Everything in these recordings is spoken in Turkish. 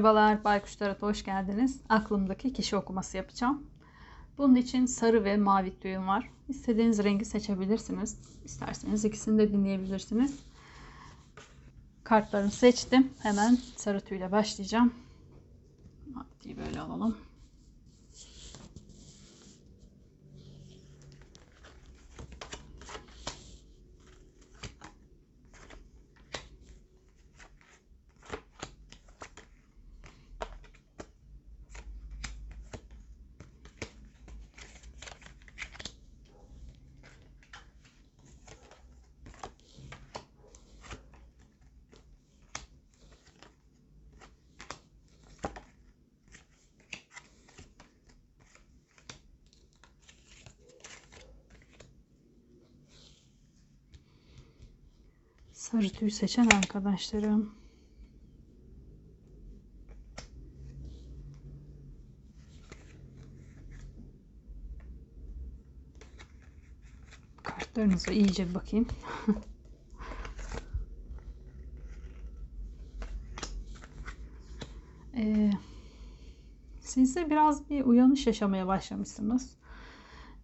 Merhabalar Baykuşlara hoş geldiniz. Aklımdaki kişi okuması yapacağım. Bunun için sarı ve mavi tüyüm var. İstediğiniz rengi seçebilirsiniz. İsterseniz ikisini de dinleyebilirsiniz. Kartlarını seçtim. Hemen sarı tüyle başlayacağım. Maddeyi böyle alalım. Sarı seçen arkadaşlarım. Kartlarınıza iyice bakayım. ee, siz de biraz bir uyanış yaşamaya başlamışsınız.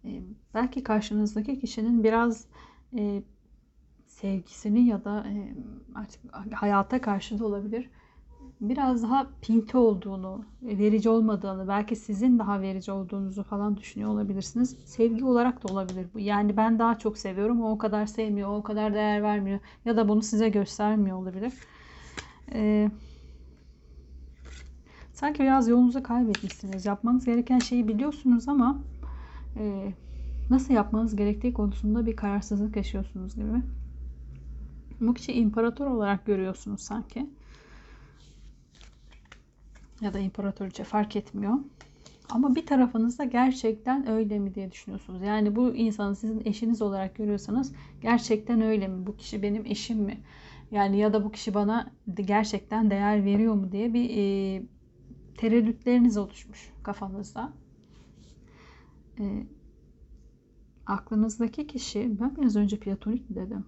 Ee, belki karşınızdaki kişinin biraz e, sevgisini ya da artık hayata karşı da olabilir. Biraz daha pinti olduğunu, verici olmadığını, belki sizin daha verici olduğunuzu falan düşünüyor olabilirsiniz. Sevgi olarak da olabilir bu. Yani ben daha çok seviyorum, o o kadar sevmiyor, o o kadar değer vermiyor ya da bunu size göstermiyor olabilir. Ee, sanki biraz yolunuzu kaybetmişsiniz. Yapmanız gereken şeyi biliyorsunuz ama e, nasıl yapmanız gerektiği konusunda bir kararsızlık yaşıyorsunuz gibi. Bu kişi imparator olarak görüyorsunuz sanki. Ya da imparatoriçe fark etmiyor. Ama bir tarafınızda gerçekten öyle mi diye düşünüyorsunuz. Yani bu insanı sizin eşiniz olarak görüyorsanız gerçekten öyle mi? Bu kişi benim eşim mi? Yani ya da bu kişi bana gerçekten değer veriyor mu diye bir e, tereddütleriniz oluşmuş kafanızda. E, aklınızdaki kişi, ben biraz önce platonik dedim?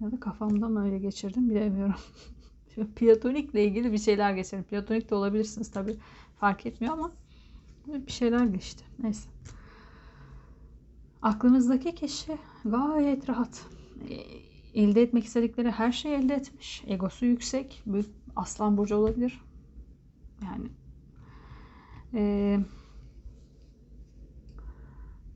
Ya da kafamda mı öyle geçirdim bilemiyorum. Platonikle ilgili bir şeyler geçirdim. Platonik de olabilirsiniz tabi fark etmiyor ama bir şeyler geçti. Neyse. Aklınızdaki kişi gayet rahat. E, elde etmek istedikleri her şeyi elde etmiş. Egosu yüksek. Büyük aslan burcu olabilir. Yani eee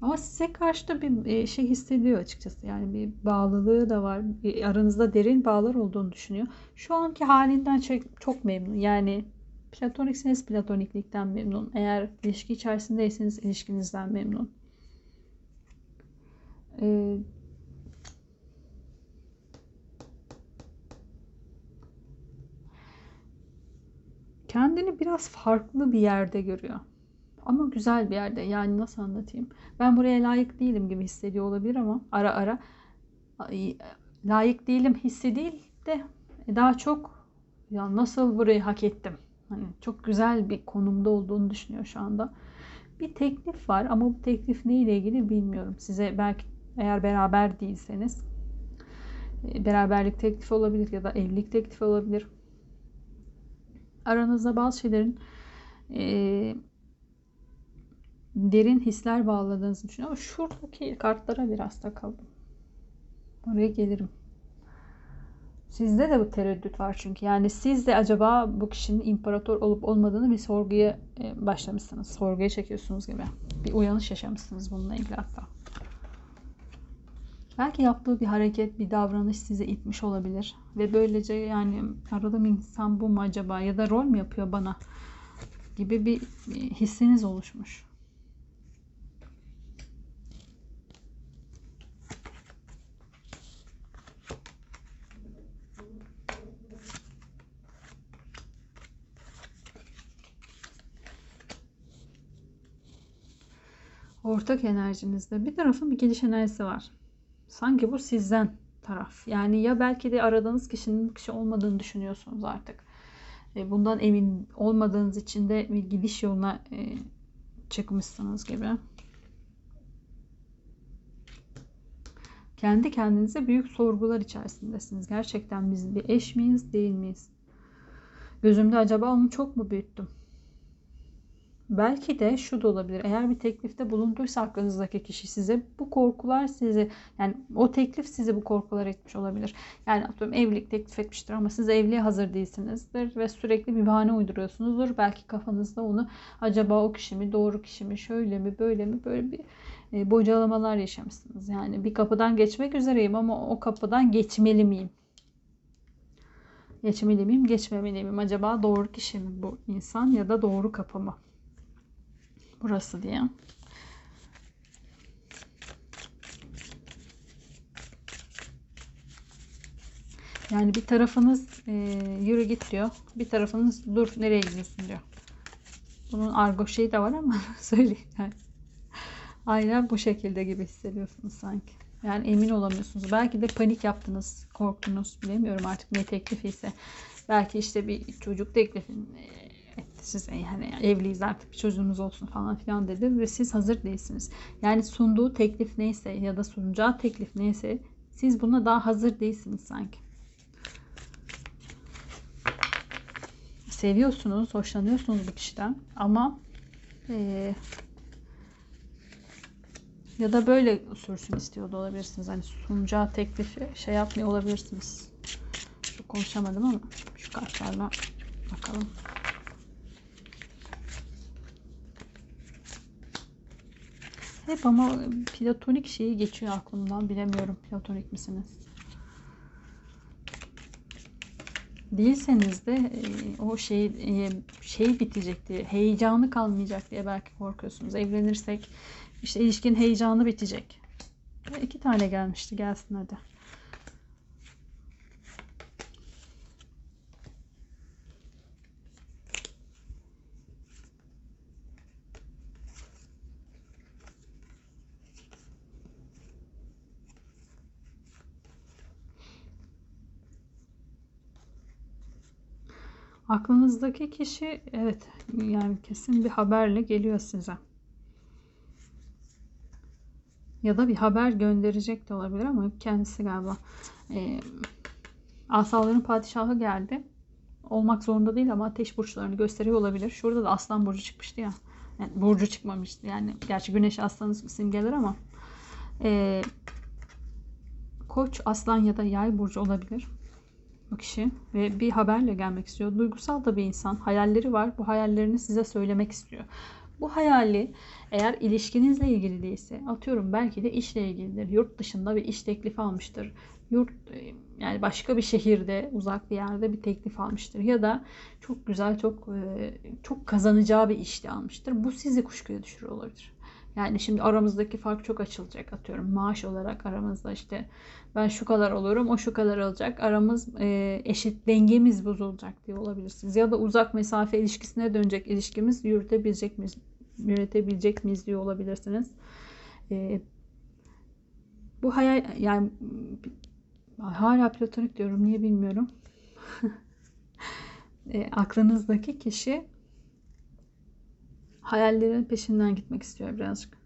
ama size karşı da bir e, şey hissediyor açıkçası. Yani bir bağlılığı da var. Aranızda derin bağlar olduğunu düşünüyor. Şu anki halinden çok memnun. Yani platonikseniz platoniklikten memnun. Eğer ilişki içerisindeyseniz ilişkinizden memnun. Ee, kendini biraz farklı bir yerde görüyor. Ama güzel bir yerde. Yani nasıl anlatayım? Ben buraya layık değilim gibi hissediyor olabilir ama ara ara layık değilim hissi değil de daha çok ya nasıl burayı hak ettim? Hani çok güzel bir konumda olduğunu düşünüyor şu anda. Bir teklif var ama bu teklif ne ile ilgili bilmiyorum. Size belki eğer beraber değilseniz e, beraberlik teklifi olabilir ya da evlilik teklifi olabilir. Aranızda bazı şeylerin e, derin hisler bağladığınızı düşünüyorum. Ama şuradaki kartlara biraz takalım. Oraya gelirim. Sizde de bu tereddüt var çünkü. Yani siz de acaba bu kişinin imparator olup olmadığını bir sorguya e, başlamışsınız. Sorguya çekiyorsunuz gibi. Bir uyanış yaşamışsınız bununla ilgili hatta. Belki yaptığı bir hareket, bir davranış size itmiş olabilir. Ve böylece yani aradığım insan bu mu acaba ya da rol mü yapıyor bana gibi bir hissiniz oluşmuş. Ortak enerjinizde bir tarafın bir geliş enerjisi var. Sanki bu sizden taraf. Yani ya belki de aradığınız kişinin kişi olmadığını düşünüyorsunuz artık. E, bundan emin olmadığınız için de bir gidiş yoluna e, çıkmışsınız gibi. Kendi kendinize büyük sorgular içerisindesiniz. Gerçekten biz bir eş miyiz, değil miyiz? Gözümde acaba onu çok mu büyüttüm? Belki de şu da olabilir. Eğer bir teklifte bulunduysa aklınızdaki kişi size bu korkular sizi yani o teklif sizi bu korkular etmiş olabilir. Yani atıyorum evlilik teklif etmiştir ama siz evliliğe hazır değilsinizdir ve sürekli bir bahane uyduruyorsunuzdur. Belki kafanızda onu acaba o kişi mi doğru kişi mi şöyle mi böyle mi böyle bir e, bocalamalar yaşamışsınız. Yani bir kapıdan geçmek üzereyim ama o kapıdan geçmeli miyim? Geçmeli miyim, geçmemeli miyim? Acaba doğru kişi mi bu insan ya da doğru kapı mı? Burası diye. Yani bir tarafınız e, yürü git diyor. Bir tarafınız dur nereye gidiyorsun diyor. Bunun argo şeyi de var ama söyleyeyim. Yani. Aynen bu şekilde gibi hissediyorsunuz sanki. Yani emin olamıyorsunuz. Belki de panik yaptınız, korktunuz. Bilemiyorum artık ne teklifi ise. Belki işte bir çocuk teklifin etti size. Yani evliyiz artık bir çocuğumuz olsun falan filan dedi. Ve siz hazır değilsiniz. Yani sunduğu teklif neyse ya da sunacağı teklif neyse siz buna daha hazır değilsiniz sanki. Seviyorsunuz, hoşlanıyorsunuz bu kişiden ama ee, ya da böyle sürsün istiyor da olabilirsiniz. Hani sunacağı teklifi şey yapmıyor olabilirsiniz. Çok konuşamadım ama şu kartlarla bakalım. Hep ama platonik şeyi geçiyor aklımdan. Bilemiyorum platonik misiniz? Değilseniz de e, o şey e, şey bitecek diye, heyecanı kalmayacak diye belki korkuyorsunuz. Evlenirsek işte ilişkin heyecanı bitecek. İki tane gelmişti. Gelsin hadi. Aklınızdaki kişi evet yani kesin bir haberle geliyor size. Ya da bir haber gönderecek de olabilir ama kendisi galiba e, asaların padişahı geldi. Olmak zorunda değil ama ateş burçlarını gösteriyor olabilir. Şurada da aslan burcu çıkmıştı ya. Yani burcu çıkmamıştı. Yani gerçi güneş aslanı simgeler ama e, koç, aslan ya da yay burcu olabilir bu kişi ve bir haberle gelmek istiyor. Duygusal da bir insan. Hayalleri var. Bu hayallerini size söylemek istiyor. Bu hayali eğer ilişkinizle ilgili değilse atıyorum belki de işle ilgilidir. Yurt dışında bir iş teklifi almıştır. Yurt yani başka bir şehirde, uzak bir yerde bir teklif almıştır ya da çok güzel, çok e, çok kazanacağı bir işte almıştır. Bu sizi kuşkuya düşürüyor olabilir. Yani şimdi aramızdaki fark çok açılacak atıyorum. Maaş olarak aramızda işte ben şu kadar olurum o şu kadar olacak. Aramız e, eşit dengemiz bozulacak diye olabilirsiniz. Ya da uzak mesafe ilişkisine dönecek ilişkimiz yürütebilecek miyiz, yönetebilecek miyiz diye olabilirsiniz. E, bu hayal yani hala platonik diyorum niye bilmiyorum. e, aklınızdaki kişi hayallerin peşinden gitmek istiyor birazcık.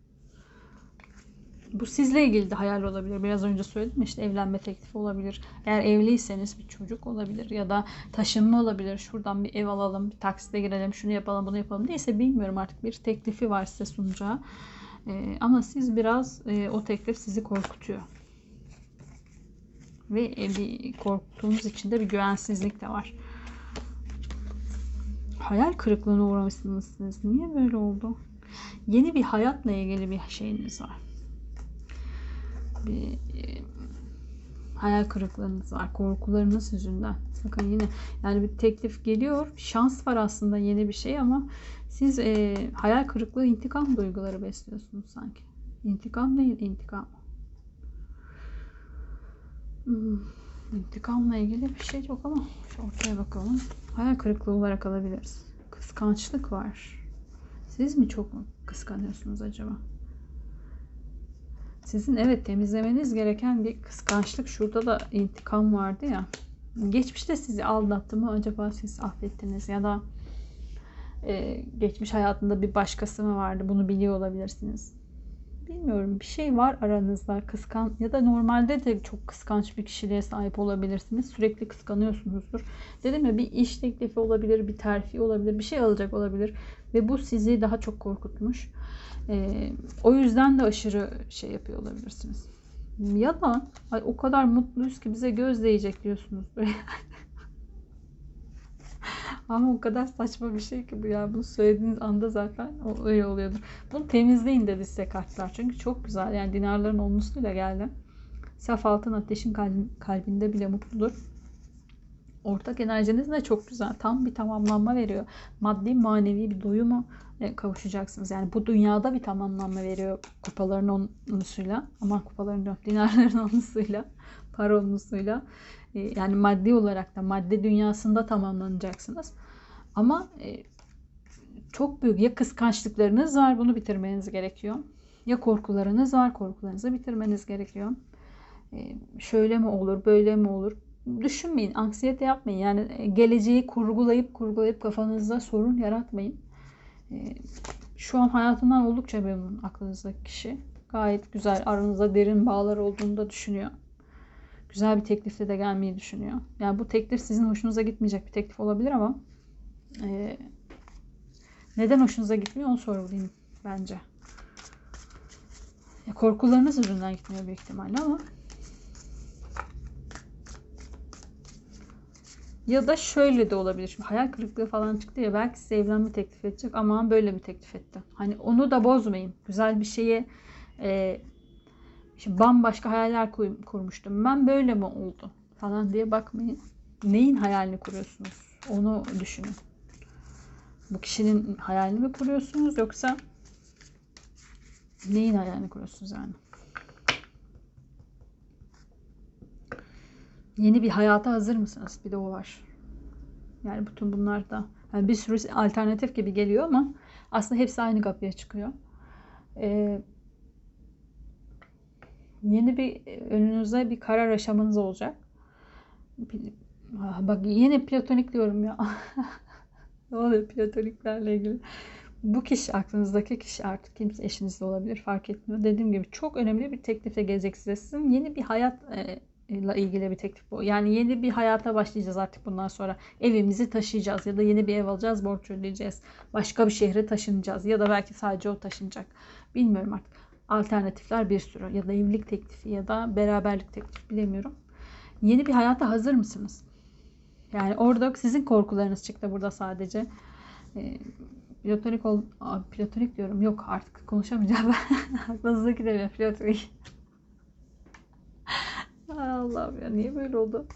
Bu sizle ilgili de hayal olabilir. Biraz önce söyledim işte evlenme teklifi olabilir. Eğer evliyseniz bir çocuk olabilir ya da taşınma olabilir. Şuradan bir ev alalım, bir taksite girelim, şunu yapalım, bunu yapalım. Neyse bilmiyorum artık bir teklifi var size sunacağı. Ee, ama siz biraz e, o teklif sizi korkutuyor. Ve e, bir korktuğunuz için de bir güvensizlik de var hayal kırıklığına uğramışsınız siz. Niye böyle oldu? Yeni bir hayatla ilgili bir şeyiniz var. Bir e, hayal kırıklığınız var. Korkularınız yüzünden. Bakın yine yani bir teklif geliyor. Şans var aslında yeni bir şey ama siz e, hayal kırıklığı intikam duyguları besliyorsunuz sanki. İntikam değil intikam. Hmm, intikamla ilgili bir şey yok ama şu ortaya bakalım hayal kırıklığı olarak alabiliriz. Kıskançlık var. Siz mi çok mu kıskanıyorsunuz acaba? Sizin evet temizlemeniz gereken bir kıskançlık. Şurada da intikam vardı ya. Geçmişte sizi aldattı mı acaba siz affettiniz ya da e, geçmiş hayatında bir başkası mı vardı bunu biliyor olabilirsiniz. Bilmiyorum bir şey var aranızda kıskan ya da normalde de çok kıskanç bir kişiliğe sahip olabilirsiniz. Sürekli kıskanıyorsunuzdur. Dedim ya bir iş teklifi olabilir, bir terfi olabilir, bir şey alacak olabilir ve bu sizi daha çok korkutmuş. Ee, o yüzden de aşırı şey yapıyor olabilirsiniz. Ya da ay, o kadar mutluyuz ki bize göz değecek diyorsunuz. Ama o kadar saçma bir şey ki bu ya. Bunu söylediğiniz anda zaten o öyle oluyordur. Bunu temizleyin dedi size kartlar. Çünkü çok güzel. Yani dinarların olmuşluğuyla geldi. Saf altın ateşin kalbinde bile mutludur. Ortak enerjiniz de çok güzel. Tam bir tamamlanma veriyor. Maddi manevi bir doyuma e, kavuşacaksınız. Yani bu dünyada bir tamamlanma veriyor kupaların onusuyla. Ama kupaların yok. Dinarların onusuyla. Para onusuyla. E, yani maddi olarak da maddi dünyasında tamamlanacaksınız. Ama e, çok büyük ya kıskançlıklarınız var bunu bitirmeniz gerekiyor. Ya korkularınız var korkularınızı bitirmeniz gerekiyor. Şöyle mi olur böyle mi olur düşünmeyin, anksiyete yapmayın. Yani e, geleceği kurgulayıp kurgulayıp kafanızda sorun yaratmayın. E, şu an hayatından oldukça memnun aklınızdaki kişi. Gayet güzel, aranızda derin bağlar olduğunu da düşünüyor. Güzel bir teklifle de gelmeyi düşünüyor. Yani bu teklif sizin hoşunuza gitmeyecek bir teklif olabilir ama e, neden hoşunuza gitmiyor onu sorgulayın bence. Ya korkularınız yüzünden gitmiyor büyük ihtimalle ama Ya da şöyle de olabilir. Şimdi hayal kırıklığı falan çıktı ya belki size evlenme teklif edecek ama böyle bir teklif etti. Hani onu da bozmayın. Güzel bir şeye e, şimdi bambaşka hayaller kur, kurmuştum. Ben böyle mi oldu falan diye bakmayın. Neyin hayalini kuruyorsunuz? Onu düşünün. Bu kişinin hayalini mi kuruyorsunuz yoksa neyin hayalini kuruyorsunuz yani? Yeni bir hayata hazır mısınız? Bir de o var. Yani bütün bunlar da yani bir sürü alternatif gibi geliyor ama aslında hepsi aynı kapıya çıkıyor. Ee, yeni bir önünüzde bir karar aşamanız olacak. Ah, bak yine platonik diyorum ya. ne oluyor platoniklerle ilgili? Bu kişi aklınızdaki kişi artık kimse eşiniz de olabilir fark etmiyor. Dediğim gibi çok önemli bir teklifle gelecek size. Sizin yeni bir hayat e, ile ilgili bir teklif bu. Yani yeni bir hayata başlayacağız artık bundan sonra. Evimizi taşıyacağız ya da yeni bir ev alacağız, borç ödeyeceğiz. Başka bir şehre taşınacağız ya da belki sadece o taşınacak. Bilmiyorum artık. Alternatifler bir sürü ya da evlilik teklifi ya da beraberlik teklifi bilemiyorum. Yeni bir hayata hazır mısınız? Yani orada sizin korkularınız çıktı burada sadece. E, platonik ol, platonik diyorum. Yok artık konuşamayacağım ben. Aklınızdaki de platonik. Allah'ım ya niye böyle oldu?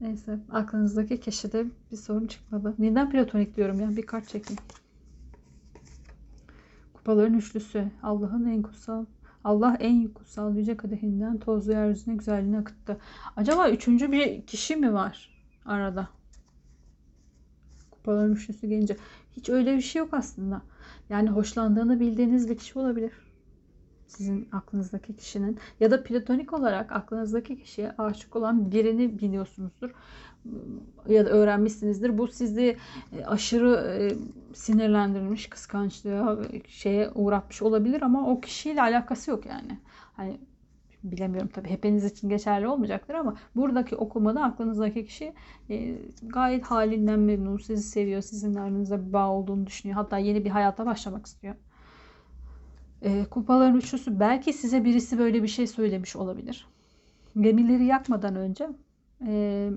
Neyse aklınızdaki kişide bir sorun çıkmadı. Neden platonik diyorum ya bir kart çekeyim. Kupaların üçlüsü. Allah'ın en kutsal Allah en kutsal yüce kadehinden tozlu yeryüzüne güzelliğini akıttı. Acaba üçüncü bir kişi mi var arada? Kupaların üçlüsü gelince. Hiç öyle bir şey yok aslında. Yani hoşlandığını bildiğiniz bir kişi olabilir sizin aklınızdaki kişinin ya da platonik olarak aklınızdaki kişiye aşık olan birini biliyorsunuzdur ya da öğrenmişsinizdir. Bu sizi e, aşırı e, sinirlendirmiş, kıskançlığa şeye uğratmış olabilir ama o kişiyle alakası yok yani. Hani bilemiyorum tabii hepiniz için geçerli olmayacaktır ama buradaki okumada aklınızdaki kişi e, gayet halinden memnun, sizi seviyor, sizinle aranızda bir bağ olduğunu düşünüyor. Hatta yeni bir hayata başlamak istiyor. E, kupaların üçlüsü belki size birisi böyle bir şey söylemiş olabilir. Gemileri yakmadan önce e,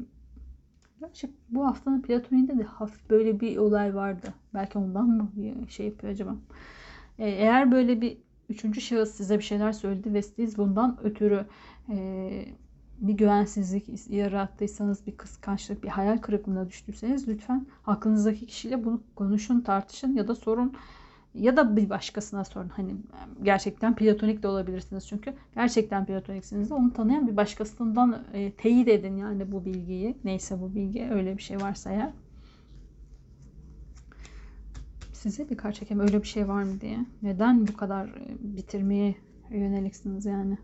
gerçi bu haftanın Platon'inde de hafif böyle bir olay vardı. Belki ondan mı şey yapıyor acaba? E, eğer böyle bir üçüncü şahıs size bir şeyler söyledi ve siz bundan ötürü e, bir güvensizlik yarattıysanız, bir kıskançlık, bir hayal kırıklığına düştüyseniz lütfen aklınızdaki kişiyle bunu konuşun, tartışın ya da sorun ya da bir başkasına sorun. Hani gerçekten platonik de olabilirsiniz çünkü. Gerçekten platoniksiniz de onu tanıyan bir başkasından e, teyit edin yani bu bilgiyi. Neyse bu bilgi öyle bir şey varsa eğer. Size bir kart çekeyim öyle bir şey var mı diye. Neden bu kadar e, bitirmeye yöneliksiniz yani?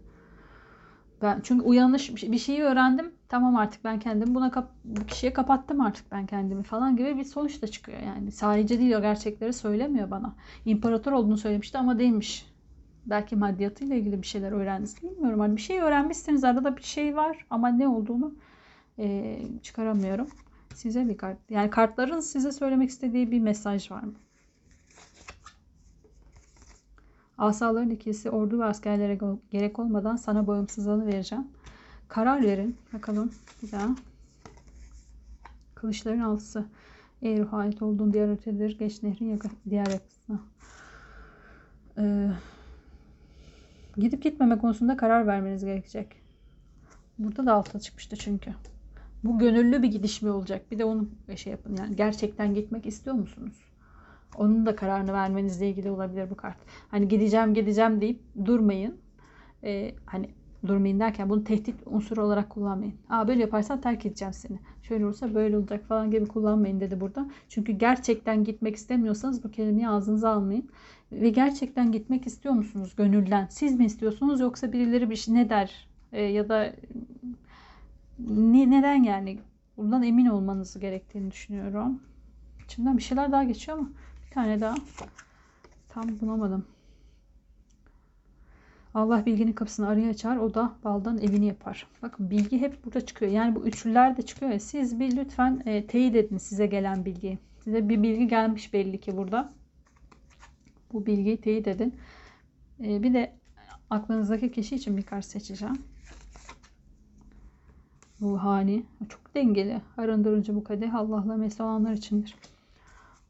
Ben çünkü uyanış bir şeyi öğrendim. Tamam artık ben kendimi buna kap, bu kişiye kapattım artık ben kendimi falan gibi bir sonuç da çıkıyor yani. Sadece değil o gerçekleri söylemiyor bana. İmparator olduğunu söylemişti ama değilmiş. Belki maddiyatıyla ilgili bir şeyler öğrendiniz. Bilmiyorum. Hani bir şey öğrenmişsiniz. Arada bir şey var ama ne olduğunu e, çıkaramıyorum. Size bir kart. Yani kartların size söylemek istediği bir mesaj var mı? Asaların ikisi ordu ve askerlere gerek olmadan sana bağımsızlığını vereceğim. Karar verin. Bakalım bir daha. Kılıçların altısı. Eğer ruha ait olduğun diğer ötedir. Geç nehrin yakın, diğer yakasına. Ee, gidip gitmeme konusunda karar vermeniz gerekecek. Burada da altta çıkmıştı çünkü. Bu gönüllü bir gidiş mi olacak? Bir de onu şey yapın. Yani gerçekten gitmek istiyor musunuz? Onun da kararını vermenizle ilgili olabilir bu kart. Hani gideceğim gideceğim deyip durmayın. Ee, hani durmayın derken bunu tehdit unsuru olarak kullanmayın. Aa böyle yaparsan terk edeceğim seni. Şöyle olursa böyle olacak falan gibi kullanmayın dedi burada. Çünkü gerçekten gitmek istemiyorsanız bu kelimeyi ağzınıza almayın. Ve gerçekten gitmek istiyor musunuz gönülden? Siz mi istiyorsunuz yoksa birileri bir şey ne der? Ee, ya da ne, neden yani? Bundan emin olmanız gerektiğini düşünüyorum. İçimden bir şeyler daha geçiyor ama bir tane daha. Tam bulamadım. Allah bilginin kapısını araya açar. O da baldan evini yapar. Bakın bilgi hep burada çıkıyor. Yani bu üçlüler de çıkıyor ya. Siz bir lütfen e, teyit edin size gelen bilgiyi. Size bir bilgi gelmiş belli ki burada. Bu bilgiyi teyit edin. E, bir de aklınızdaki kişi için bir kart seçeceğim. Ruhani. Çok dengeli. Arındırıcı bu kadeh Allah'la mesle olanlar içindir.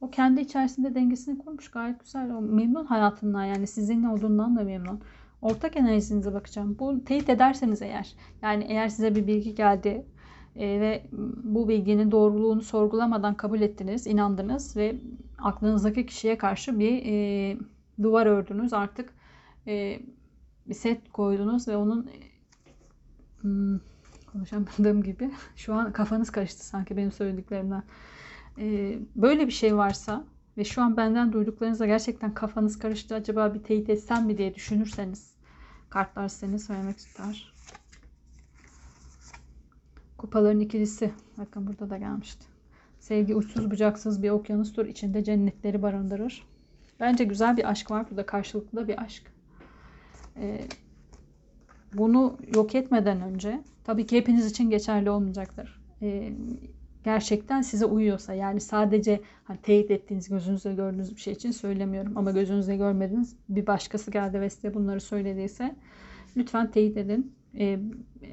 O kendi içerisinde dengesini kurmuş. Gayet güzel. O memnun hayatından yani sizinle olduğundan da memnun. Ortak enerjinize bakacağım. Bu teyit ederseniz eğer. Yani eğer size bir bilgi geldi e, ve bu bilginin doğruluğunu sorgulamadan kabul ettiniz, inandınız ve aklınızdaki kişiye karşı bir e, duvar ördünüz. Artık e, bir set koydunuz ve onun hmm, konuşamadığım gibi şu an kafanız karıştı sanki benim söylediklerimden. E, böyle bir şey varsa ve şu an benden duyduklarınızda gerçekten kafanız karıştı acaba bir teyit etsem mi diye düşünürseniz kartlar seni söylemek ister. Kupaların ikilisi. Bakın burada da gelmişti. Sevgi uçsuz bucaksız bir okyanustur. içinde cennetleri barındırır. Bence güzel bir aşk var. Burada karşılıklı bir aşk. Ee, bunu yok etmeden önce tabii ki hepiniz için geçerli olmayacaktır. Ee, gerçekten size uyuyorsa yani sadece hani teyit ettiğiniz gözünüzle gördüğünüz bir şey için söylemiyorum ama gözünüzle görmediniz bir başkası geldi ve size bunları söylediyse lütfen teyit edin. E,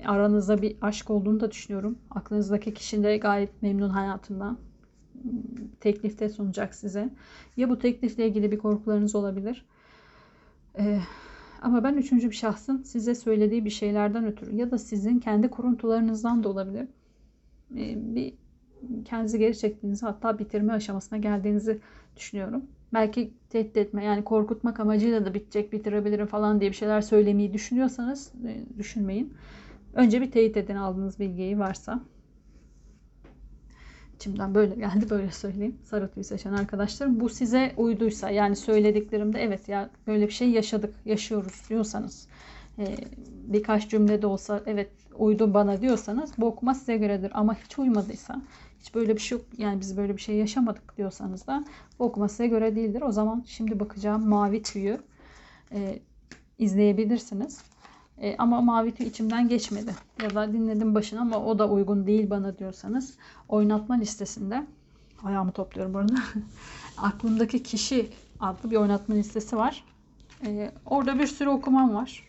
aranızda bir aşk olduğunu da düşünüyorum. Aklınızdaki kişi de gayet memnun hayatından. Teklifte sunacak size. Ya bu teklifle ilgili bir korkularınız olabilir. E, ama ben üçüncü bir şahsın size söylediği bir şeylerden ötürü ya da sizin kendi kuruntularınızdan da olabilir. E, bir kendinizi geri çektiğinizi hatta bitirme aşamasına geldiğinizi düşünüyorum. Belki tehdit etme yani korkutmak amacıyla da bitecek bitirebilirim falan diye bir şeyler söylemeyi düşünüyorsanız e, düşünmeyin. Önce bir teyit edin aldığınız bilgiyi varsa. İçimden böyle geldi böyle söyleyeyim. Sarı tüy seçen arkadaşlarım. Bu size uyduysa yani söylediklerimde evet ya böyle bir şey yaşadık yaşıyoruz diyorsanız e, birkaç cümlede olsa evet uydu bana diyorsanız bu okuma size göredir. Ama hiç uymadıysa hiç böyle bir şey yok yani biz böyle bir şey yaşamadık diyorsanız da bu okuma size göre değildir. O zaman şimdi bakacağım mavi tüyü e, izleyebilirsiniz. E, ama mavi tüy içimden geçmedi. Ya da dinledim başına ama o da uygun değil bana diyorsanız oynatma listesinde ayağımı topluyorum burada. Aklımdaki kişi adlı bir oynatma listesi var. E, orada bir sürü okumam var.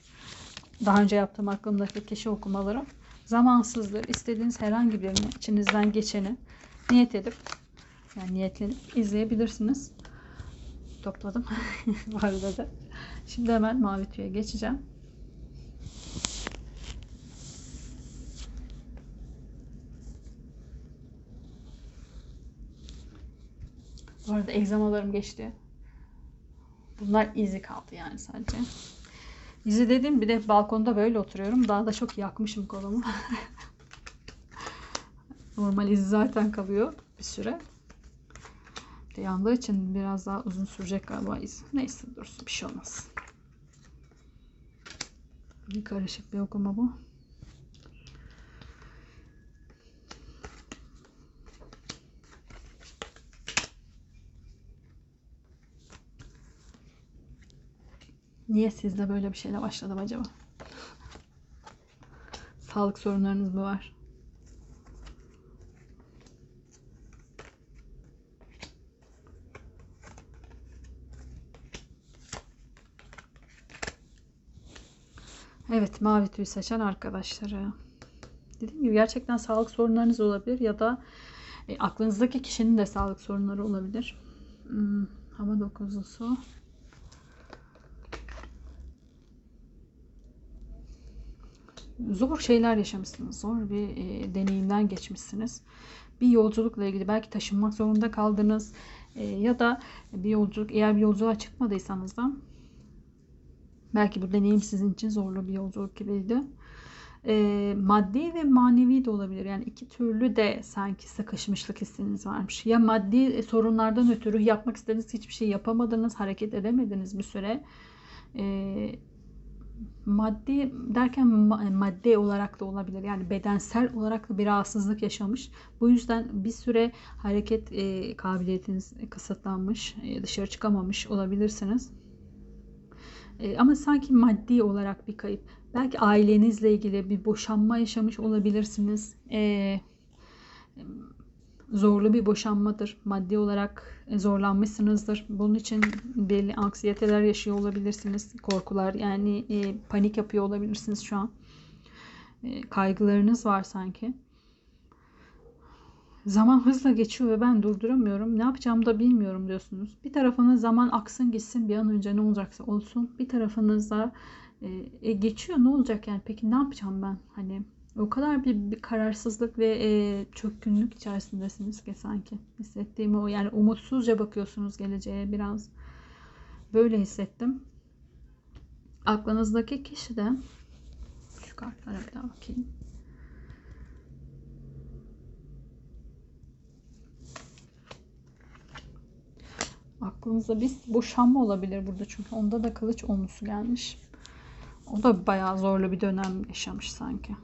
Daha önce yaptığım aklımdaki kişi okumaları zamansızdır. İstediğiniz herhangi birini içinizden geçeni niyet edip yani niyetlenip izleyebilirsiniz. Topladım. Bu arada da. Şimdi hemen mavi tüye geçeceğim. Bu arada egzamalarım geçti. Bunlar izi kaldı yani sadece. İzi dediğim bir de balkonda böyle oturuyorum. Daha da çok yakmışım kolumu. Normal izi zaten kalıyor bir süre. De yandığı için biraz daha uzun sürecek galiba iz. Neyse dursun bir şey olmaz. Bir karışık bir okuma bu. Niye sizde böyle bir şeyle başladım acaba? Sağlık sorunlarınız mı var? Evet, mavi tüy seçen arkadaşları. Dediğim gibi gerçekten sağlık sorunlarınız olabilir ya da e, aklınızdaki kişinin de sağlık sorunları olabilir. Hmm, hava dokuzusu. Zor şeyler yaşamışsınız. Zor bir e, deneyimden geçmişsiniz. Bir yolculukla ilgili belki taşınmak zorunda kaldınız. E, ya da bir yolculuk eğer bir yolculuğa çıkmadıysanız da belki bu deneyim sizin için zorlu bir yolculuk gibiydi e, maddi ve manevi de olabilir. Yani iki türlü de sanki sıkışmışlık hissiniz varmış. Ya maddi sorunlardan ötürü yapmak istediğiniz hiçbir şey yapamadınız, hareket edemediniz bir süre. E, maddi derken madde olarak da olabilir. Yani bedensel olarak da bir rahatsızlık yaşamış. Bu yüzden bir süre hareket e, kabiliyetiniz kısıtlanmış, e, dışarı çıkamamış olabilirsiniz. E, ama sanki maddi olarak bir kayıp. Belki ailenizle ilgili bir boşanma yaşamış olabilirsiniz. E, zorlu bir boşanmadır. Maddi olarak zorlanmışsınızdır. Bunun için belli anksiyeteler yaşıyor olabilirsiniz. Korkular yani e, panik yapıyor olabilirsiniz şu an. E, kaygılarınız var sanki. Zaman hızla geçiyor ve ben durduramıyorum. Ne yapacağımı da bilmiyorum diyorsunuz. Bir tarafınız zaman aksın gitsin bir an önce ne olacaksa olsun. Bir tarafınızda e, e, geçiyor ne olacak yani peki ne yapacağım ben? Hani o kadar bir, bir kararsızlık ve e, çökkünlük içerisindesiniz ki sanki. Hissettiğim o yani umutsuzca bakıyorsunuz geleceğe biraz. Böyle hissettim. Aklınızdaki kişi de şu kartlara bir daha bakayım. Aklınızda bir boşanma olabilir burada çünkü onda da kılıç olmusu gelmiş. O da bayağı zorlu bir dönem yaşamış sanki.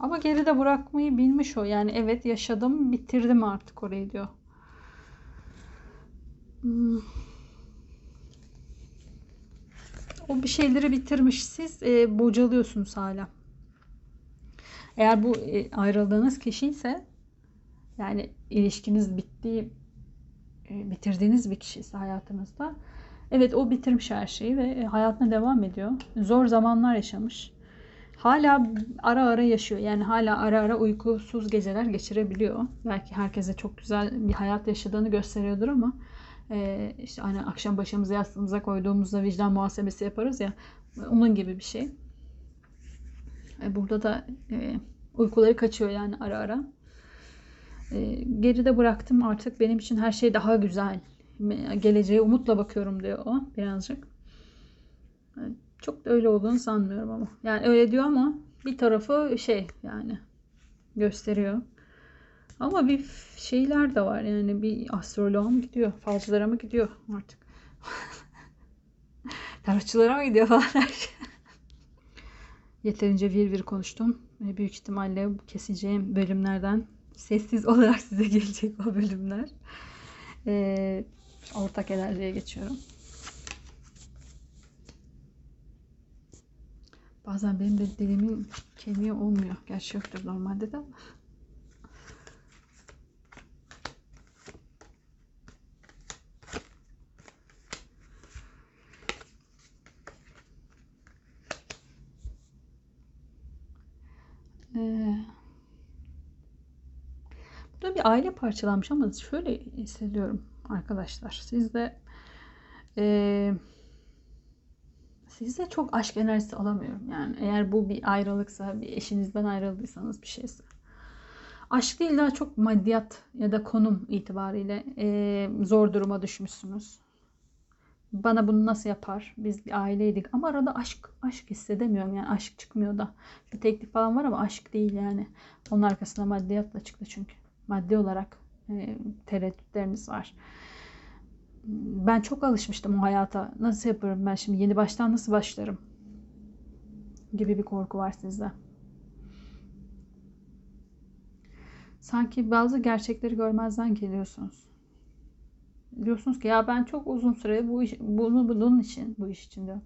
Ama geride bırakmayı bilmiş o. Yani evet yaşadım bitirdim artık orayı diyor. Hmm. O bir şeyleri bitirmiş. Siz e, bocalıyorsunuz hala. Eğer bu e, ayrıldığınız kişi ise yani ilişkiniz bittiği e, bitirdiğiniz bir kişi ise hayatınızda evet o bitirmiş her şeyi ve e, hayatına devam ediyor. Zor zamanlar yaşamış. Hala ara ara yaşıyor. Yani hala ara ara uykusuz geceler geçirebiliyor. Belki herkese çok güzel bir hayat yaşadığını gösteriyordur ama e, işte hani akşam başımızı yastığımıza koyduğumuzda vicdan muhasebesi yaparız ya onun gibi bir şey. burada da uykuları kaçıyor yani ara ara. E, geride bıraktım artık benim için her şey daha güzel. Geleceğe umutla bakıyorum diyor o birazcık. Çok da öyle olduğunu sanmıyorum ama. Yani öyle diyor ama bir tarafı şey yani gösteriyor. Ama bir şeyler de var yani bir astroloğa mı gidiyor, falcılara mı gidiyor artık. Tarotçulara mı gidiyor falan şey. Yeterince vir vir konuştum. Büyük ihtimalle keseceğim bölümlerden sessiz olarak size gelecek o bölümler. Ee, ortak enerjiye geçiyorum. Bazen benim de dilimin kemiği olmuyor. Gerçi yoktur normalde de ama. bir aile parçalanmış ama şöyle hissediyorum arkadaşlar. Sizde e, sizde çok aşk enerjisi alamıyorum. Yani eğer bu bir ayrılıksa, bir eşinizden ayrıldıysanız bir şeyse. Aşk değil daha çok maddiyat ya da konum itibariyle e, zor duruma düşmüşsünüz. Bana bunu nasıl yapar? Biz bir aileydik ama arada aşk aşk hissedemiyorum yani aşk çıkmıyor da. Bir teklif falan var ama aşk değil yani. Onun arkasında maddiyat da çıktı çünkü maddi olarak e, tereddütleriniz var. Ben çok alışmıştım o hayata. Nasıl yaparım ben şimdi yeni baştan nasıl başlarım? Gibi bir korku var sizde. Sanki bazı gerçekleri görmezden geliyorsunuz. diyorsunuz ki ya ben çok uzun süre bu iş, bunu bunun için bu iş için diyorum.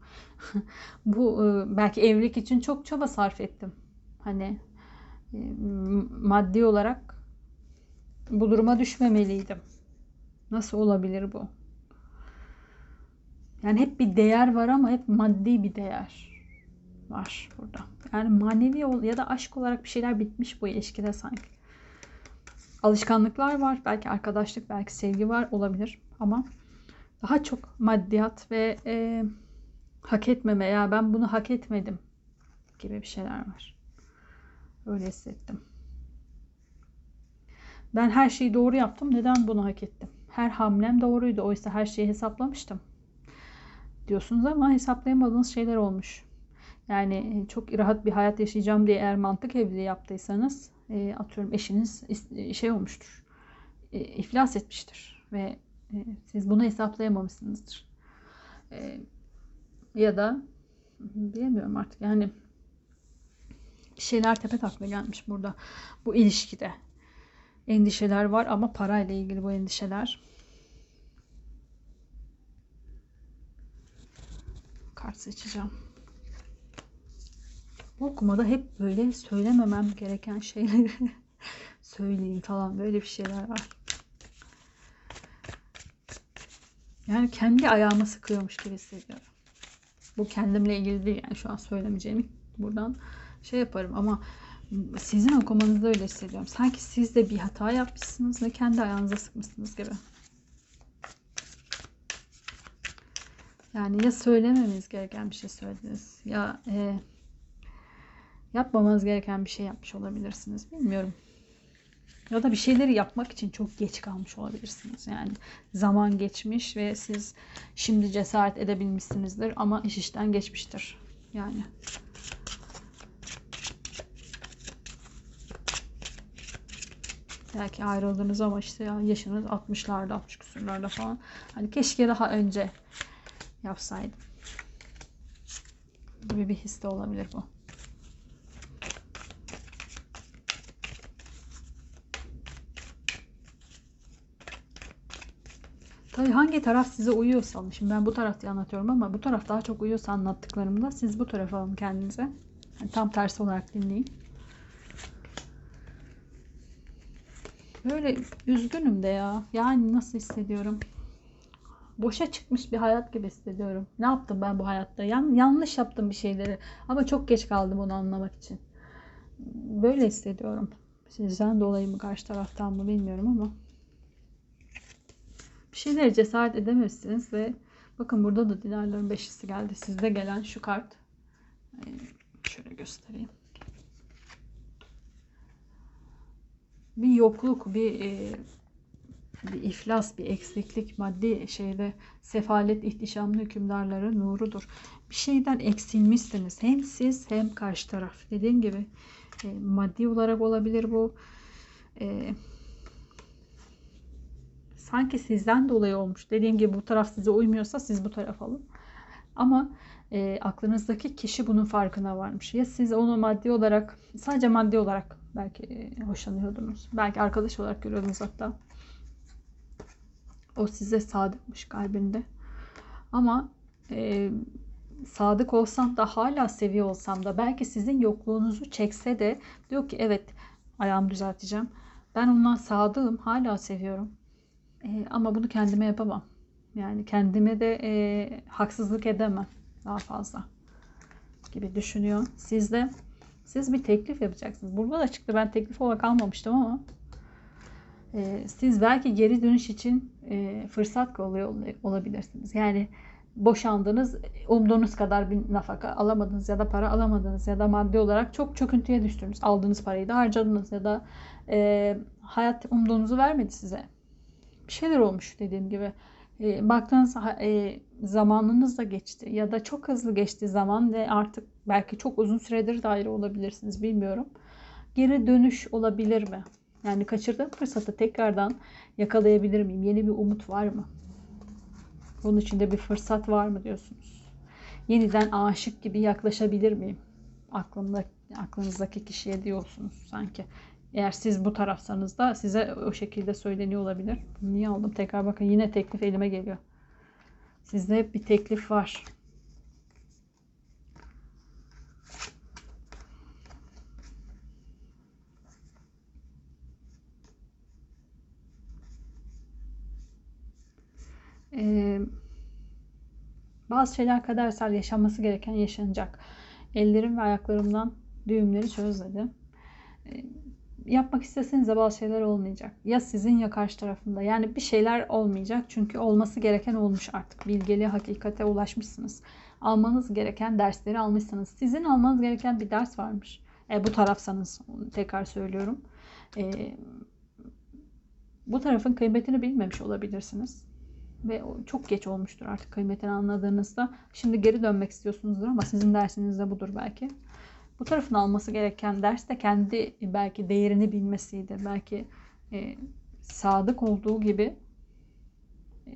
bu e, belki evlilik için çok çaba sarf ettim. Hani e, maddi olarak bu duruma düşmemeliydim. Nasıl olabilir bu? Yani hep bir değer var ama hep maddi bir değer var burada. Yani manevi ya da aşk olarak bir şeyler bitmiş bu ilişkide sanki. Alışkanlıklar var. Belki arkadaşlık, belki sevgi var olabilir. Ama daha çok maddiyat ve e, hak etmeme ya ben bunu hak etmedim gibi bir şeyler var. Öyle hissettim. Ben her şeyi doğru yaptım. Neden bunu hak ettim? Her hamlem doğruydu. Oysa her şeyi hesaplamıştım. Diyorsunuz ama hesaplayamadığınız şeyler olmuş. Yani çok rahat bir hayat yaşayacağım diye eğer mantık evliliği yaptıysanız e, atıyorum eşiniz şey olmuştur. E, iflas etmiştir ve e, siz bunu hesaplayamamışsınızdır. E, ya da bilemiyorum artık yani bir şeyler tepe takla gelmiş burada bu ilişkide. Endişeler var ama parayla ilgili bu endişeler. Kart seçeceğim. Bu okumada hep böyle söylememem gereken şeyleri söyleyeyim falan böyle bir şeyler var. Yani kendi ayağıma sıkıyormuş gibi hissediyorum. Bu kendimle ilgili değil yani şu an söylemeyeceğimi buradan şey yaparım ama sizin okumanızda öyle hissediyorum. Sanki siz de bir hata yapmışsınız ve kendi ayağınıza sıkmışsınız gibi. Yani ya söylememiz gereken bir şey söylediniz ya e, yapmamanız gereken bir şey yapmış olabilirsiniz. Bilmiyorum. Ya da bir şeyleri yapmak için çok geç kalmış olabilirsiniz. Yani zaman geçmiş ve siz şimdi cesaret edebilmişsinizdir ama iş işten geçmiştir. Yani. Belki ayrıldınız ama işte ya yaşınız 60'larda, 60 küsurlarda falan. Hani keşke daha önce yapsaydım. Gibi bir his de olabilir bu. Tabii hangi taraf size uyuyorsa, şimdi ben bu tarafta anlatıyorum ama bu taraf daha çok uyuyorsa anlattıklarımda siz bu tarafa alın kendinize. Yani tam tersi olarak dinleyin. Böyle üzgünüm de ya. Yani nasıl hissediyorum? Boşa çıkmış bir hayat gibi hissediyorum. Ne yaptım ben bu hayatta? Yan, yanlış yaptım bir şeyleri. Ama çok geç kaldım onu anlamak için. Böyle hissediyorum. Sizden dolayı mı karşı taraftan mı bilmiyorum ama bir şeylere cesaret edememişsiniz ve bakın burada da dilerlerin beşlisi geldi. Sizde gelen şu kart. Şöyle göstereyim. Bir yokluk, bir e, bir iflas, bir eksiklik, maddi şeyde sefalet ihtişamlı hükümdarların nurudur. Bir şeyden eksilmişsiniz. Hem siz hem karşı taraf. Dediğim gibi e, maddi olarak olabilir bu. E, sanki sizden dolayı olmuş. Dediğim gibi bu taraf size uymuyorsa siz bu taraf alın. Ama e, aklınızdaki kişi bunun farkına varmış. Ya siz onu maddi olarak, sadece maddi olarak belki e, hoşlanıyordunuz. Belki arkadaş olarak görüyordunuz hatta. O size sadıkmış kalbinde. Ama e, sadık olsam da hala seviyor olsam da belki sizin yokluğunuzu çekse de diyor ki evet ayağımı düzelteceğim. Ben ondan sadığım hala seviyorum. E, ama bunu kendime yapamam. Yani kendime de e, haksızlık edemem daha fazla gibi düşünüyor. Siz de siz bir teklif yapacaksınız. Burada da çıktı ben teklif olarak almamıştım ama e, siz belki geri dönüş için e, fırsat kolluyor olabilirsiniz. Yani boşandınız, umduğunuz kadar bir nafaka alamadınız ya da para alamadınız ya da maddi olarak çok çöküntüye düştünüz. Aldığınız parayı da harcadınız ya da e, hayat umduğunuzu vermedi size bir şeyler olmuş dediğim gibi. E, baktığınız e, zamanınız da geçti ya da çok hızlı geçti zaman ve artık belki çok uzun süredir daire olabilirsiniz bilmiyorum. Geri dönüş olabilir mi? Yani kaçırdığım fırsatı tekrardan yakalayabilir miyim? Yeni bir umut var mı? Bunun içinde bir fırsat var mı diyorsunuz? Yeniden aşık gibi yaklaşabilir miyim? Aklımda, aklınızdaki kişiye diyorsunuz sanki. Eğer siz bu tarafsanız da size o şekilde söyleniyor olabilir. Niye aldım? Tekrar bakın yine teklif elime geliyor. Sizde hep bir teklif var. Ee, bazı şeyler kadersel yaşanması gereken yaşanacak. Ellerim ve ayaklarımdan düğümleri çöz. Ee, yapmak isteseniz de bazı şeyler olmayacak. Ya sizin ya karşı tarafında. Yani bir şeyler olmayacak. Çünkü olması gereken olmuş artık. Bilgeliğe, hakikate ulaşmışsınız. Almanız gereken dersleri almışsınız. Sizin almanız gereken bir ders varmış. E, bu tarafsanız tekrar söylüyorum. E, bu tarafın kıymetini bilmemiş olabilirsiniz. Ve çok geç olmuştur artık kıymetini anladığınızda. Şimdi geri dönmek istiyorsunuzdur ama sizin dersiniz de budur belki. Bu tarafın alması gereken ders de kendi belki değerini bilmesiydi. Belki e, sadık olduğu gibi e,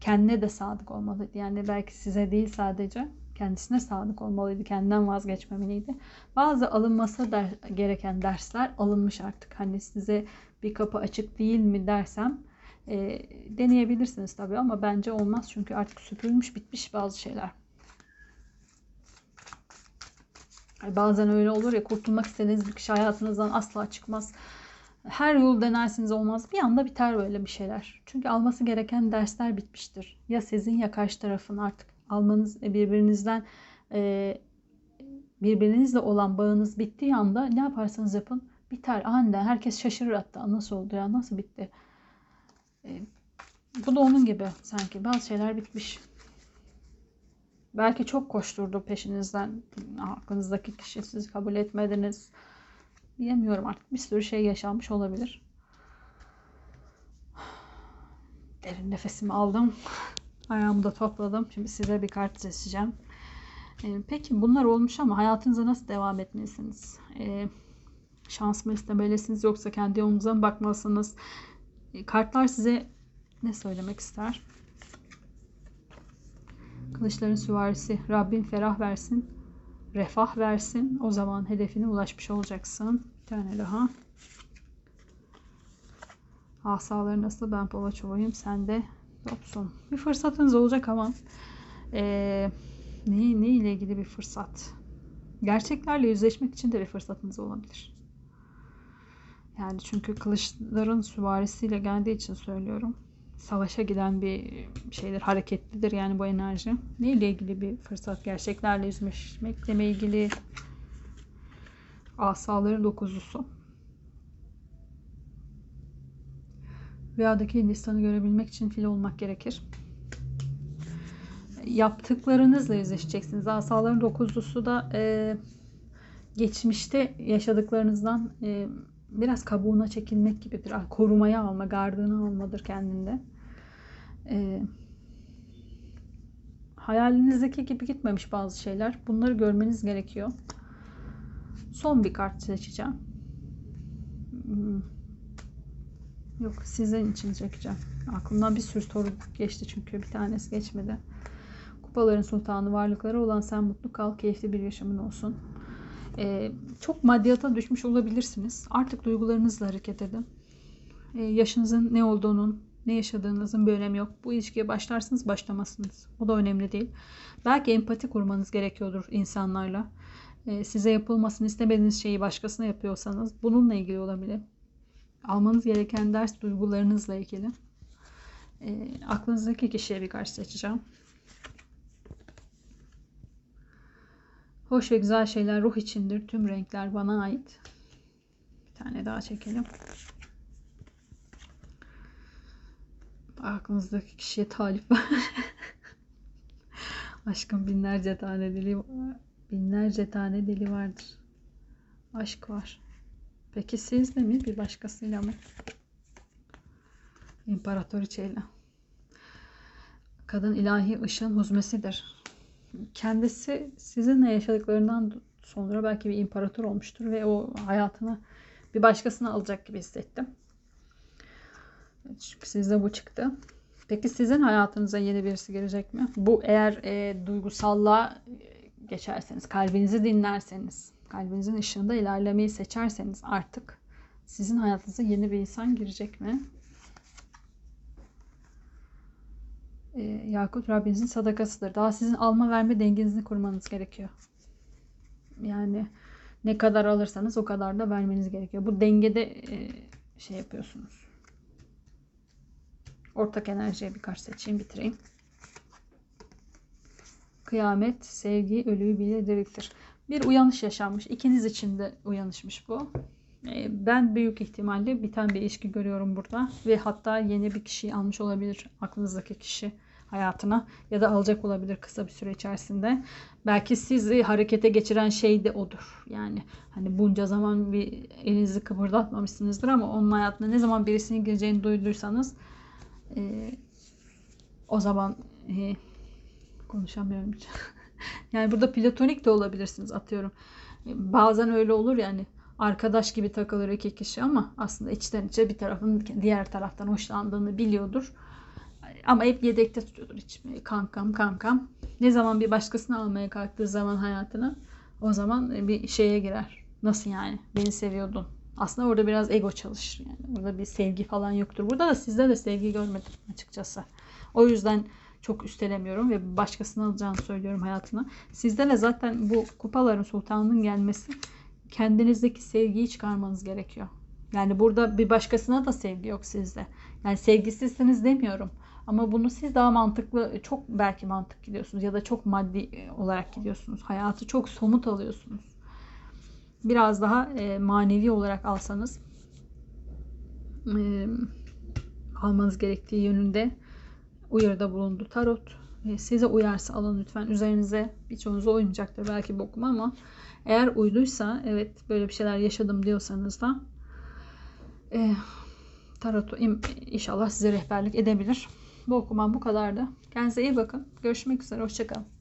kendine de sadık olmalıydı. Yani belki size değil sadece kendisine sadık olmalıydı. Kendinden vazgeçmemeliydi. Bazı alınması der, gereken dersler alınmış artık. Hani size bir kapı açık değil mi dersem e, deneyebilirsiniz tabii ama bence olmaz. Çünkü artık süpürülmüş bitmiş bazı şeyler. Bazen öyle olur ya kurtulmak istediğiniz bir kişi hayatınızdan asla çıkmaz. Her yol denersiniz olmaz. Bir anda biter böyle bir şeyler. Çünkü alması gereken dersler bitmiştir. Ya sizin ya karşı tarafın artık almanız e, birbirinizden e, birbirinizle olan bağınız bittiği anda ne yaparsanız yapın biter. Aniden herkes şaşırır hatta nasıl oldu ya nasıl bitti. E, bu da onun gibi sanki bazı şeyler bitmiş. Belki çok koşturdu peşinizden. Aklınızdaki kişi sizi kabul etmediniz. Diyemiyorum artık. Bir sürü şey yaşanmış olabilir. Derin nefesimi aldım. Ayağımı da topladım. Şimdi size bir kart seçeceğim. Ee, peki bunlar olmuş ama hayatınıza nasıl devam etmelisiniz? Ee, şans mı istemelisiniz yoksa kendi yolunuza mı bakmalısınız? Ee, kartlar size ne söylemek ister? Kılıçların süvarisi Rabbin ferah versin, refah versin. O zaman hedefine ulaşmış olacaksın. Bir tane daha. Asaları nasıl? Ben Polaçova'yım. Sen de Dobson. Bir fırsatınız olacak ama ee, ne, ne ile ilgili bir fırsat? Gerçeklerle yüzleşmek için de bir fırsatınız olabilir. Yani çünkü kılıçların süvarisiyle geldiği için söylüyorum savaşa giden bir şeydir, hareketlidir yani bu enerji. Ne ile ilgili bir fırsat? Gerçeklerle yüzleşmekle mi ilgili? Asaların dokuzlusu. Rüyadaki Hindistan'ı görebilmek için fil olmak gerekir. Yaptıklarınızla yüzleşeceksiniz. Asaların dokuzlusu da e, geçmişte yaşadıklarınızdan e, biraz kabuğuna çekilmek gibidir. Korumaya alma, gardını almadır kendinde. Ee, hayalinizdeki gibi gitmemiş bazı şeyler. Bunları görmeniz gerekiyor. Son bir kart seçeceğim. Hmm. Yok sizin için çekeceğim. Aklımdan bir sürü soru geçti çünkü bir tanesi geçmedi. Kupaların sultanı varlıkları olan sen mutlu kal, keyifli bir yaşamın olsun. Ee, çok maddiyata düşmüş olabilirsiniz. Artık duygularınızla hareket edin. Ee, yaşınızın ne olduğunun, ne yaşadığınızın bir önemi yok. Bu ilişkiye başlarsınız başlamazsınız. O da önemli değil. Belki empati kurmanız gerekiyordur insanlarla. Ee, size yapılmasını istemediğiniz şeyi başkasına yapıyorsanız bununla ilgili olabilir. Almanız gereken ders duygularınızla ilgili. E, aklınızdaki kişiye bir karşı seçeceğim. Hoş ve güzel şeyler ruh içindir. Tüm renkler bana ait. Bir tane daha çekelim. Aklınızdaki kişiye talip var. Aşkın binlerce tane dili binlerce tane dili vardır. Aşk var. Peki sizde mi bir başkasıyla mı? İmparatoriçeyle. Kadın ilahi ışın huzmesidir. Kendisi sizinle yaşadıklarından sonra belki bir imparator olmuştur ve o hayatını bir başkasına alacak gibi hissettim. Çünkü sizde bu çıktı. Peki sizin hayatınıza yeni birisi gelecek mi? Bu eğer e, duygusallığa geçerseniz, kalbinizi dinlerseniz, kalbinizin ışığında ilerlemeyi seçerseniz artık sizin hayatınıza yeni bir insan girecek mi? Ee, Yakut Rabbinizin sadakasıdır. Daha sizin alma verme dengenizi kurmanız gerekiyor. Yani ne kadar alırsanız o kadar da vermeniz gerekiyor. Bu dengede e, şey yapıyorsunuz. Ortak enerjiye birkaç seçeyim bitireyim. Kıyamet, sevgi, ölüyü bile diriltir. Bir uyanış yaşanmış. İkiniz için de uyanışmış bu. Ee, Ben büyük ihtimalle biten bir ilişki görüyorum burada. Ve hatta yeni bir kişiyi almış olabilir aklınızdaki kişi hayatına. Ya da alacak olabilir kısa bir süre içerisinde. Belki sizi harekete geçiren şey de odur. Yani hani bunca zaman bir elinizi kıpırdatmamışsınızdır ama onun hayatına ne zaman birisinin gireceğini duyduysanız e, o zaman e, konuşamıyorum yani burada platonik de olabilirsiniz atıyorum. Bazen öyle olur yani arkadaş gibi takılır iki kişi ama aslında içten içe bir tarafın diğer taraftan hoşlandığını biliyordur. Ama hep yedekte tutuyordur hiç kankam kankam. Ne zaman bir başkasını almaya kalktığı zaman hayatına o zaman bir şeye girer. Nasıl yani? Beni seviyordun. Aslında orada biraz ego çalışır yani. Burada bir sevgi falan yoktur. Burada da sizde de sevgi görmedim açıkçası. O yüzden çok üstelemiyorum ve başkasını alacağını söylüyorum hayatına. Sizde de zaten bu kupaların sultanının gelmesi kendinizdeki sevgiyi çıkarmanız gerekiyor. Yani burada bir başkasına da sevgi yok sizde. Yani sevgisizsiniz demiyorum. Ama bunu siz daha mantıklı, çok belki mantık gidiyorsunuz ya da çok maddi olarak gidiyorsunuz. Hayatı çok somut alıyorsunuz. Biraz daha e, manevi olarak alsanız e, almanız gerektiği yönünde uyarıda bulundu tarot. E, size uyarsa alın lütfen. Üzerinize birçoğunuza uymayacaktır belki bu okuma ama eğer uyduysa evet böyle bir şeyler yaşadım diyorsanız da e, tarot inşallah size rehberlik edebilir. Bu okumam bu kadardı. Kendinize iyi bakın. Görüşmek üzere. Hoşçakalın.